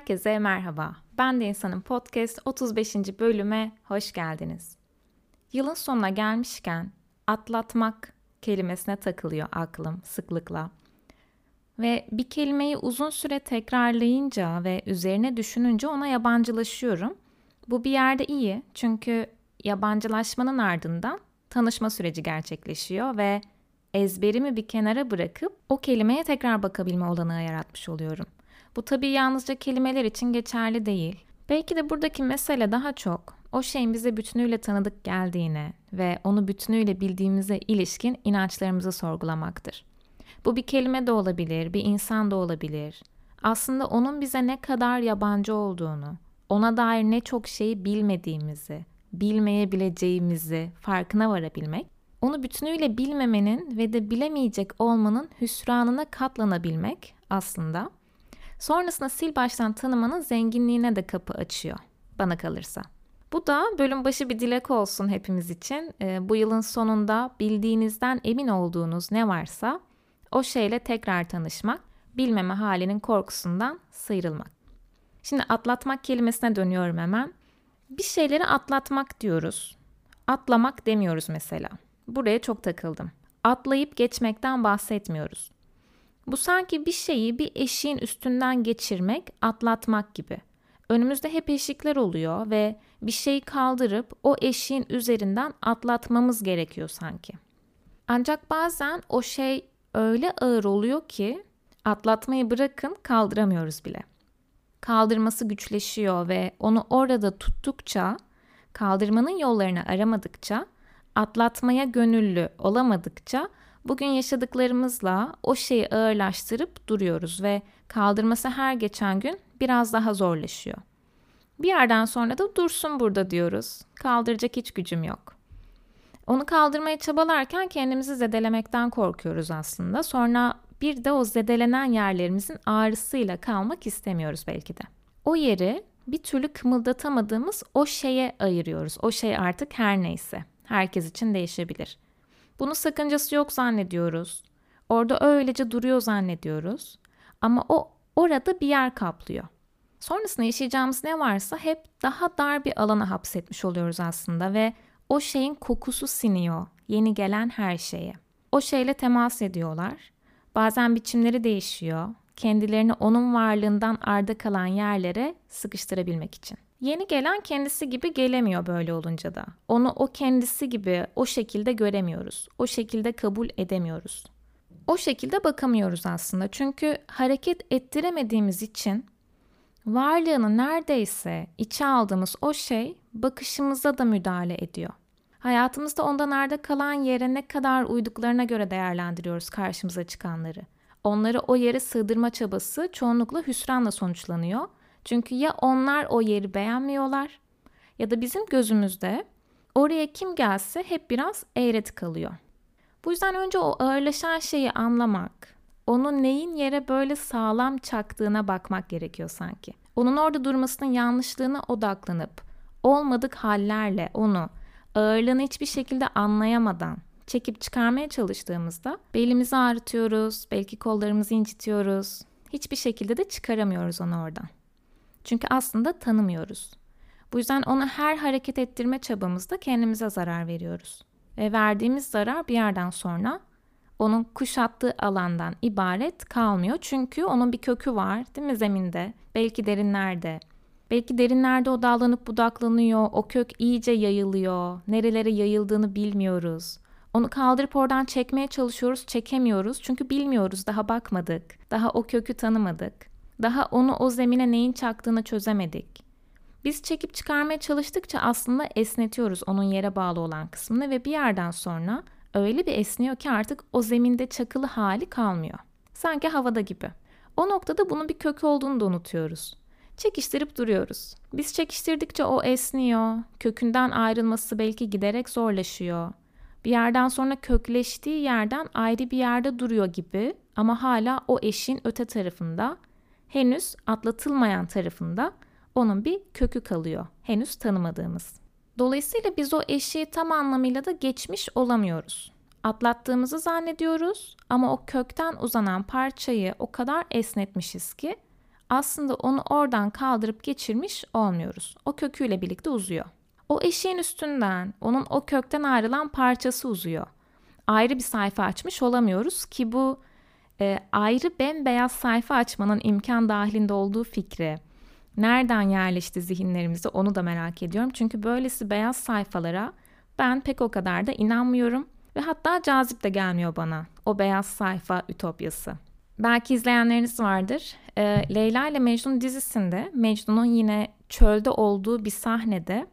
Herkese merhaba. Ben de insanın podcast 35. bölüme hoş geldiniz. Yılın sonuna gelmişken atlatmak kelimesine takılıyor aklım sıklıkla. Ve bir kelimeyi uzun süre tekrarlayınca ve üzerine düşününce ona yabancılaşıyorum. Bu bir yerde iyi çünkü yabancılaşmanın ardından tanışma süreci gerçekleşiyor ve ezberimi bir kenara bırakıp o kelimeye tekrar bakabilme olanağı yaratmış oluyorum. Bu tabii yalnızca kelimeler için geçerli değil. Belki de buradaki mesele daha çok o şeyin bize bütünüyle tanıdık geldiğine ve onu bütünüyle bildiğimize ilişkin inançlarımızı sorgulamaktır. Bu bir kelime de olabilir, bir insan da olabilir. Aslında onun bize ne kadar yabancı olduğunu, ona dair ne çok şeyi bilmediğimizi, bilmeyebileceğimizi farkına varabilmek, onu bütünüyle bilmemenin ve de bilemeyecek olmanın hüsranına katlanabilmek aslında Sonrasında sil baştan tanımanın zenginliğine de kapı açıyor bana kalırsa. Bu da bölüm başı bir dilek olsun hepimiz için. E, bu yılın sonunda bildiğinizden emin olduğunuz ne varsa o şeyle tekrar tanışmak, bilmeme halinin korkusundan sıyrılmak. Şimdi atlatmak kelimesine dönüyorum hemen. Bir şeyleri atlatmak diyoruz. Atlamak demiyoruz mesela. Buraya çok takıldım. Atlayıp geçmekten bahsetmiyoruz. Bu sanki bir şeyi bir eşiğin üstünden geçirmek, atlatmak gibi. Önümüzde hep eşikler oluyor ve bir şeyi kaldırıp o eşiğin üzerinden atlatmamız gerekiyor sanki. Ancak bazen o şey öyle ağır oluyor ki atlatmayı bırakın kaldıramıyoruz bile. Kaldırması güçleşiyor ve onu orada tuttukça, kaldırmanın yollarını aramadıkça, atlatmaya gönüllü olamadıkça Bugün yaşadıklarımızla o şeyi ağırlaştırıp duruyoruz ve kaldırması her geçen gün biraz daha zorlaşıyor. Bir yerden sonra da dursun burada diyoruz. Kaldıracak hiç gücüm yok. Onu kaldırmaya çabalarken kendimizi zedelemekten korkuyoruz aslında. Sonra bir de o zedelenen yerlerimizin ağrısıyla kalmak istemiyoruz belki de. O yeri bir türlü kımıldatamadığımız o şeye ayırıyoruz. O şey artık her neyse. Herkes için değişebilir. Bunu sakıncası yok zannediyoruz. Orada öylece duruyor zannediyoruz. Ama o orada bir yer kaplıyor. Sonrasında yaşayacağımız ne varsa hep daha dar bir alana hapsetmiş oluyoruz aslında ve o şeyin kokusu siniyor yeni gelen her şeye. O şeyle temas ediyorlar. Bazen biçimleri değişiyor. Kendilerini onun varlığından arda kalan yerlere sıkıştırabilmek için. Yeni gelen kendisi gibi gelemiyor böyle olunca da. Onu o kendisi gibi o şekilde göremiyoruz. O şekilde kabul edemiyoruz. O şekilde bakamıyoruz aslında. Çünkü hareket ettiremediğimiz için varlığını neredeyse içe aldığımız o şey bakışımıza da müdahale ediyor. Hayatımızda ondan nerede kalan yere ne kadar uyduklarına göre değerlendiriyoruz karşımıza çıkanları. Onları o yere sığdırma çabası çoğunlukla hüsranla sonuçlanıyor çünkü ya onlar o yeri beğenmiyorlar ya da bizim gözümüzde oraya kim gelse hep biraz eğreti kalıyor. Bu yüzden önce o ağırlaşan şeyi anlamak, onun neyin yere böyle sağlam çaktığına bakmak gerekiyor sanki. Onun orada durmasının yanlışlığına odaklanıp olmadık hallerle onu ağırlığını hiçbir şekilde anlayamadan çekip çıkarmaya çalıştığımızda belimizi ağrıtıyoruz, belki kollarımızı incitiyoruz. Hiçbir şekilde de çıkaramıyoruz onu oradan. Çünkü aslında tanımıyoruz. Bu yüzden onu her hareket ettirme çabamızda kendimize zarar veriyoruz. Ve verdiğimiz zarar bir yerden sonra onun kuşattığı alandan ibaret kalmıyor. Çünkü onun bir kökü var değil mi zeminde? Belki derinlerde. Belki derinlerde o dallanıp budaklanıyor, o kök iyice yayılıyor. Nerelere yayıldığını bilmiyoruz. Onu kaldırıp oradan çekmeye çalışıyoruz, çekemiyoruz. Çünkü bilmiyoruz, daha bakmadık. Daha o kökü tanımadık. Daha onu o zemine neyin çaktığını çözemedik. Biz çekip çıkarmaya çalıştıkça aslında esnetiyoruz onun yere bağlı olan kısmını ve bir yerden sonra öyle bir esniyor ki artık o zeminde çakılı hali kalmıyor. Sanki havada gibi. O noktada bunun bir kökü olduğunu da unutuyoruz. Çekiştirip duruyoruz. Biz çekiştirdikçe o esniyor, kökünden ayrılması belki giderek zorlaşıyor. Bir yerden sonra kökleştiği yerden ayrı bir yerde duruyor gibi ama hala o eşin öte tarafında henüz atlatılmayan tarafında onun bir kökü kalıyor. Henüz tanımadığımız. Dolayısıyla biz o eşiği tam anlamıyla da geçmiş olamıyoruz. Atlattığımızı zannediyoruz ama o kökten uzanan parçayı o kadar esnetmişiz ki aslında onu oradan kaldırıp geçirmiş olmuyoruz. O köküyle birlikte uzuyor. O eşiğin üstünden, onun o kökten ayrılan parçası uzuyor. Ayrı bir sayfa açmış olamıyoruz ki bu e, ayrı bembeyaz sayfa açmanın imkan dahilinde olduğu fikri nereden yerleşti zihinlerimize onu da merak ediyorum. Çünkü böylesi beyaz sayfalara ben pek o kadar da inanmıyorum ve hatta cazip de gelmiyor bana o beyaz sayfa ütopyası. Belki izleyenleriniz vardır. E, Leyla ile Mecnun dizisinde Mecnun'un yine çölde olduğu bir sahnede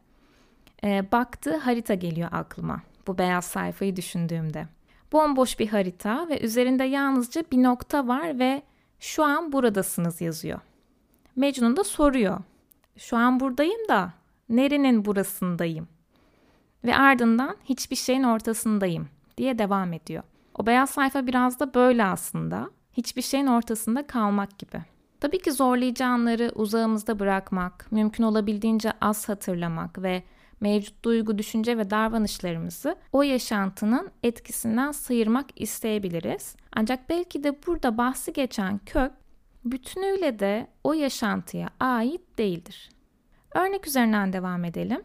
e, baktığı harita geliyor aklıma. Bu beyaz sayfayı düşündüğümde. Bomboş bir harita ve üzerinde yalnızca bir nokta var ve şu an buradasınız yazıyor. Mecnun da soruyor. Şu an buradayım da nerenin burasındayım? Ve ardından hiçbir şeyin ortasındayım diye devam ediyor. O beyaz sayfa biraz da böyle aslında. Hiçbir şeyin ortasında kalmak gibi. Tabii ki zorlayıcı anları uzağımızda bırakmak, mümkün olabildiğince az hatırlamak ve mevcut duygu, düşünce ve davranışlarımızı o yaşantının etkisinden sıyırmak isteyebiliriz. Ancak belki de burada bahsi geçen kök bütünüyle de o yaşantıya ait değildir. Örnek üzerinden devam edelim.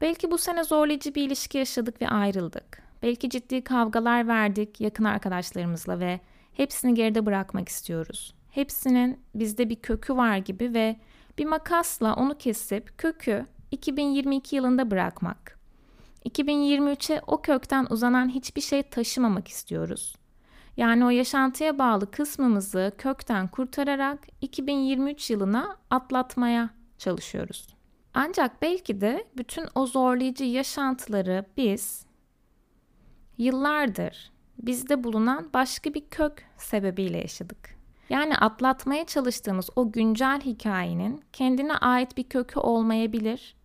Belki bu sene zorlayıcı bir ilişki yaşadık ve ayrıldık. Belki ciddi kavgalar verdik yakın arkadaşlarımızla ve hepsini geride bırakmak istiyoruz. Hepsinin bizde bir kökü var gibi ve bir makasla onu kesip kökü 2022 yılında bırakmak. 2023'e o kökten uzanan hiçbir şey taşımamak istiyoruz. Yani o yaşantıya bağlı kısmımızı kökten kurtararak 2023 yılına atlatmaya çalışıyoruz. Ancak belki de bütün o zorlayıcı yaşantıları biz yıllardır bizde bulunan başka bir kök sebebiyle yaşadık. Yani atlatmaya çalıştığımız o güncel hikayenin kendine ait bir kökü olmayabilir.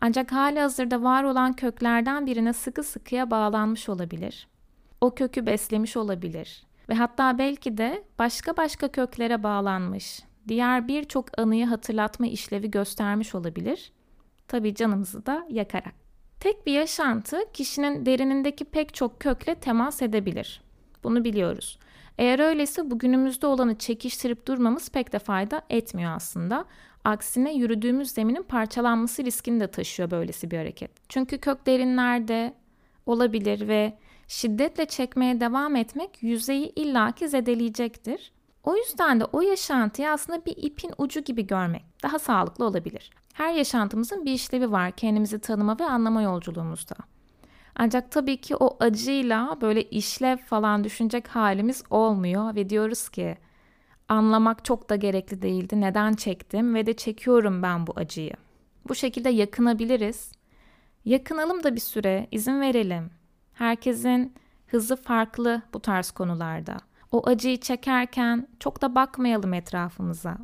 Ancak hali hazırda var olan köklerden birine sıkı sıkıya bağlanmış olabilir. O kökü beslemiş olabilir ve hatta belki de başka başka köklere bağlanmış, diğer birçok anıyı hatırlatma işlevi göstermiş olabilir. Tabii canımızı da yakarak. Tek bir yaşantı kişinin derinindeki pek çok kökle temas edebilir. Bunu biliyoruz. Eğer öyleyse bugünümüzde olanı çekiştirip durmamız pek de fayda etmiyor aslında. Aksine yürüdüğümüz zeminin parçalanması riskini de taşıyor böylesi bir hareket. Çünkü kök derinlerde olabilir ve şiddetle çekmeye devam etmek yüzeyi illaki zedeleyecektir. O yüzden de o yaşantıyı aslında bir ipin ucu gibi görmek daha sağlıklı olabilir. Her yaşantımızın bir işlevi var kendimizi tanıma ve anlama yolculuğumuzda. Ancak tabii ki o acıyla böyle işlev falan düşünecek halimiz olmuyor ve diyoruz ki anlamak çok da gerekli değildi. Neden çektim ve de çekiyorum ben bu acıyı. Bu şekilde yakınabiliriz. Yakınalım da bir süre, izin verelim. Herkesin hızı farklı bu tarz konularda. O acıyı çekerken çok da bakmayalım etrafımıza.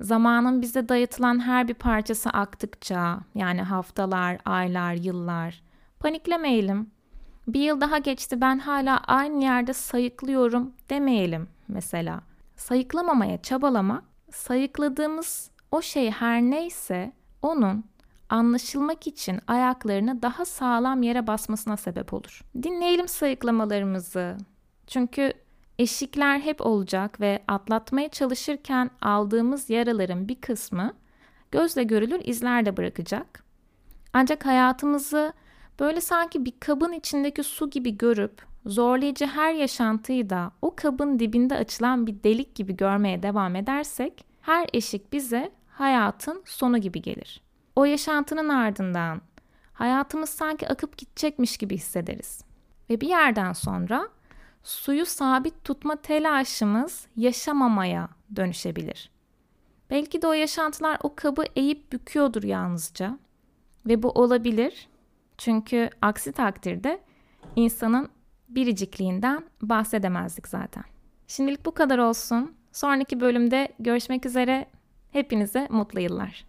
Zamanın bize dayatılan her bir parçası aktıkça, yani haftalar, aylar, yıllar, paniklemeyelim. Bir yıl daha geçti ben hala aynı yerde sayıklıyorum demeyelim mesela. Sayıklamamaya çabalamak, sayıkladığımız o şey her neyse onun anlaşılmak için ayaklarını daha sağlam yere basmasına sebep olur. Dinleyelim sayıklamalarımızı. Çünkü eşikler hep olacak ve atlatmaya çalışırken aldığımız yaraların bir kısmı gözle görülür izler de bırakacak. Ancak hayatımızı böyle sanki bir kabın içindeki su gibi görüp zorlayıcı her yaşantıyı da o kabın dibinde açılan bir delik gibi görmeye devam edersek her eşik bize hayatın sonu gibi gelir. O yaşantının ardından hayatımız sanki akıp gidecekmiş gibi hissederiz. Ve bir yerden sonra suyu sabit tutma telaşımız yaşamamaya dönüşebilir. Belki de o yaşantılar o kabı eğip büküyordur yalnızca. Ve bu olabilir. Çünkü aksi takdirde insanın biricikliğinden bahsedemezdik zaten. Şimdilik bu kadar olsun. Sonraki bölümde görüşmek üzere. Hepinize mutlu yıllar.